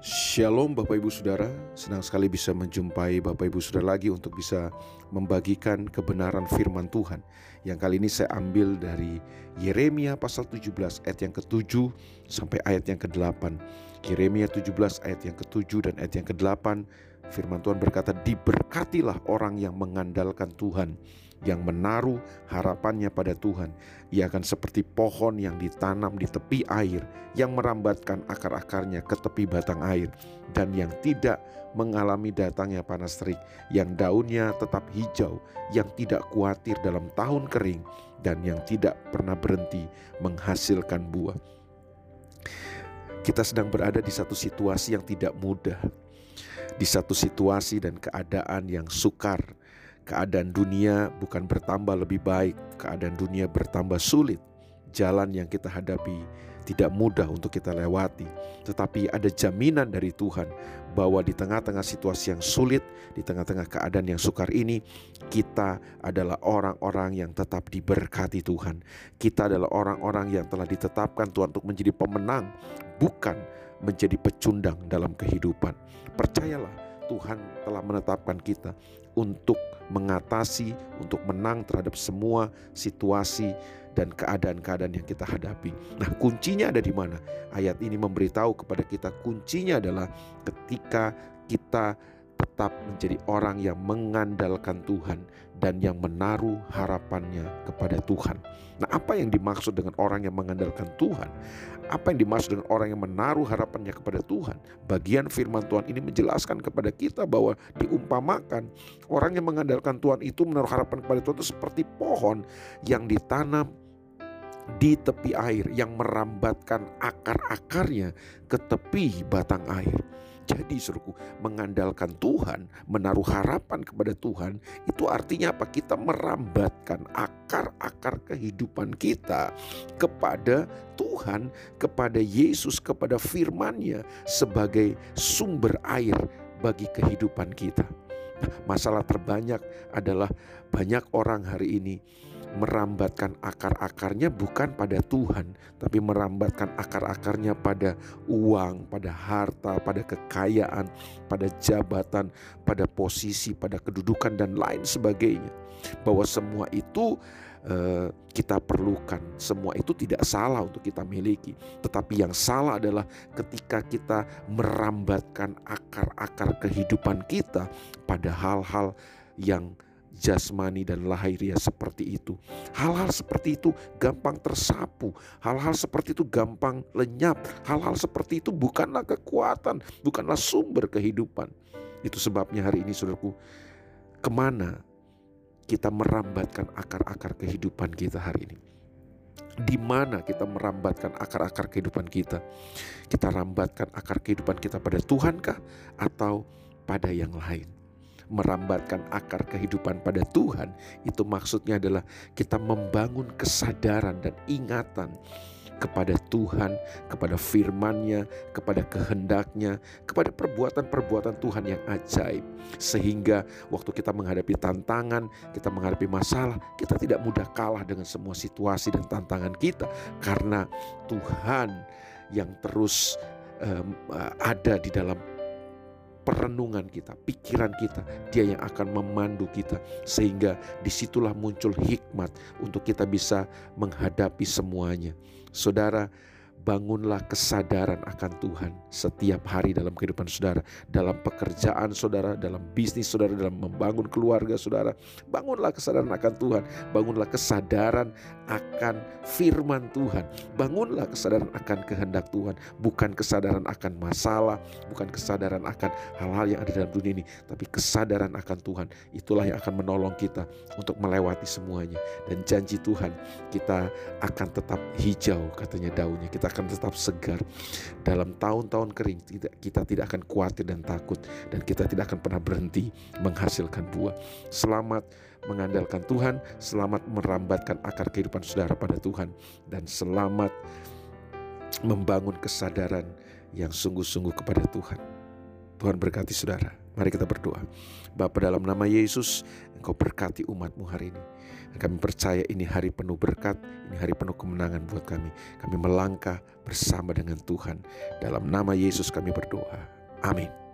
Shalom Bapak Ibu Saudara, senang sekali bisa menjumpai Bapak Ibu Saudara lagi untuk bisa membagikan kebenaran firman Tuhan. Yang kali ini saya ambil dari Yeremia pasal 17 ayat yang ke-7 sampai ayat yang ke-8. Yeremia 17 ayat yang ke-7 dan ayat yang ke-8 firman Tuhan berkata, "Diberkatilah orang yang mengandalkan Tuhan." yang menaruh harapannya pada Tuhan. Ia akan seperti pohon yang ditanam di tepi air, yang merambatkan akar-akarnya ke tepi batang air, dan yang tidak mengalami datangnya panas terik, yang daunnya tetap hijau, yang tidak khawatir dalam tahun kering, dan yang tidak pernah berhenti menghasilkan buah. Kita sedang berada di satu situasi yang tidak mudah, di satu situasi dan keadaan yang sukar, Keadaan dunia bukan bertambah lebih baik, keadaan dunia bertambah sulit. Jalan yang kita hadapi tidak mudah untuk kita lewati, tetapi ada jaminan dari Tuhan bahwa di tengah-tengah situasi yang sulit, di tengah-tengah keadaan yang sukar ini, kita adalah orang-orang yang tetap diberkati Tuhan. Kita adalah orang-orang yang telah ditetapkan Tuhan untuk menjadi pemenang, bukan menjadi pecundang dalam kehidupan. Percayalah, Tuhan telah menetapkan kita untuk mengatasi, untuk menang terhadap semua situasi dan keadaan-keadaan yang kita hadapi. Nah, kuncinya ada di mana? Ayat ini memberitahu kepada kita kuncinya adalah ketika kita tetap menjadi orang yang mengandalkan Tuhan dan yang menaruh harapannya kepada Tuhan. Nah, apa yang dimaksud dengan orang yang mengandalkan Tuhan? Apa yang dimaksud dengan orang yang menaruh harapannya kepada Tuhan? Bagian firman Tuhan ini menjelaskan kepada kita bahwa diumpamakan orang yang mengandalkan Tuhan itu menaruh harapan kepada Tuhan itu seperti pohon yang ditanam di tepi air yang merambatkan akar-akarnya ke tepi batang air. Jadi suruhku mengandalkan Tuhan, menaruh harapan kepada Tuhan, itu artinya apa? Kita merambatkan akar-akar kehidupan kita kepada Tuhan, kepada Yesus, kepada firman-Nya sebagai sumber air bagi kehidupan kita. Nah, masalah terbanyak adalah banyak orang hari ini merambatkan akar-akarnya bukan pada Tuhan, tapi merambatkan akar-akarnya pada uang, pada harta, pada kekayaan, pada jabatan, pada posisi, pada kedudukan, dan lain sebagainya. Bahwa semua itu uh, kita perlukan, semua itu tidak salah untuk kita miliki, tetapi yang salah adalah ketika kita merambatkan akar-akar kehidupan kita pada hal-hal yang jasmani dan lahiriah seperti itu. Hal-hal seperti itu gampang tersapu, hal-hal seperti itu gampang lenyap, hal-hal seperti itu bukanlah kekuatan, bukanlah sumber kehidupan. Itu sebabnya hari ini saudaraku, ke mana kita merambatkan akar-akar kehidupan kita hari ini. Di mana kita merambatkan akar-akar kehidupan kita? Kita rambatkan akar kehidupan kita pada Tuhankah atau pada yang lain? Merambatkan akar kehidupan pada Tuhan, itu maksudnya adalah kita membangun kesadaran dan ingatan kepada Tuhan, kepada firman-Nya, kepada kehendaknya, kepada perbuatan-perbuatan Tuhan yang ajaib. Sehingga waktu kita menghadapi tantangan, kita menghadapi masalah, kita tidak mudah kalah dengan semua situasi dan tantangan kita. Karena Tuhan yang terus um, ada di dalam perenungan kita, pikiran kita, Dia yang akan memandu kita, sehingga di situlah muncul hikmat untuk kita bisa menghadapi semuanya. Saudara, bangunlah kesadaran akan Tuhan setiap hari dalam kehidupan saudara, dalam pekerjaan saudara, dalam bisnis saudara, dalam membangun keluarga saudara. Bangunlah kesadaran akan Tuhan, bangunlah kesadaran akan firman Tuhan, bangunlah kesadaran akan kehendak Tuhan, bukan kesadaran akan masalah, bukan kesadaran akan hal-hal yang ada dalam dunia ini, tapi kesadaran akan Tuhan. Itulah yang akan menolong kita untuk melewati semuanya. Dan janji Tuhan, kita akan tetap hijau katanya daunnya. Kita akan tetap segar. Dalam tahun-tahun kering kita tidak akan khawatir dan takut dan kita tidak akan pernah berhenti menghasilkan buah. Selamat mengandalkan Tuhan, selamat merambatkan akar kehidupan saudara pada Tuhan dan selamat membangun kesadaran yang sungguh-sungguh kepada Tuhan. Tuhan berkati saudara. Mari kita berdoa. Bapa dalam nama Yesus, Engkau berkati umatmu hari ini. Kami percaya ini hari penuh berkat, ini hari penuh kemenangan buat kami. Kami melangkah bersama dengan Tuhan. Dalam nama Yesus kami berdoa. Amin.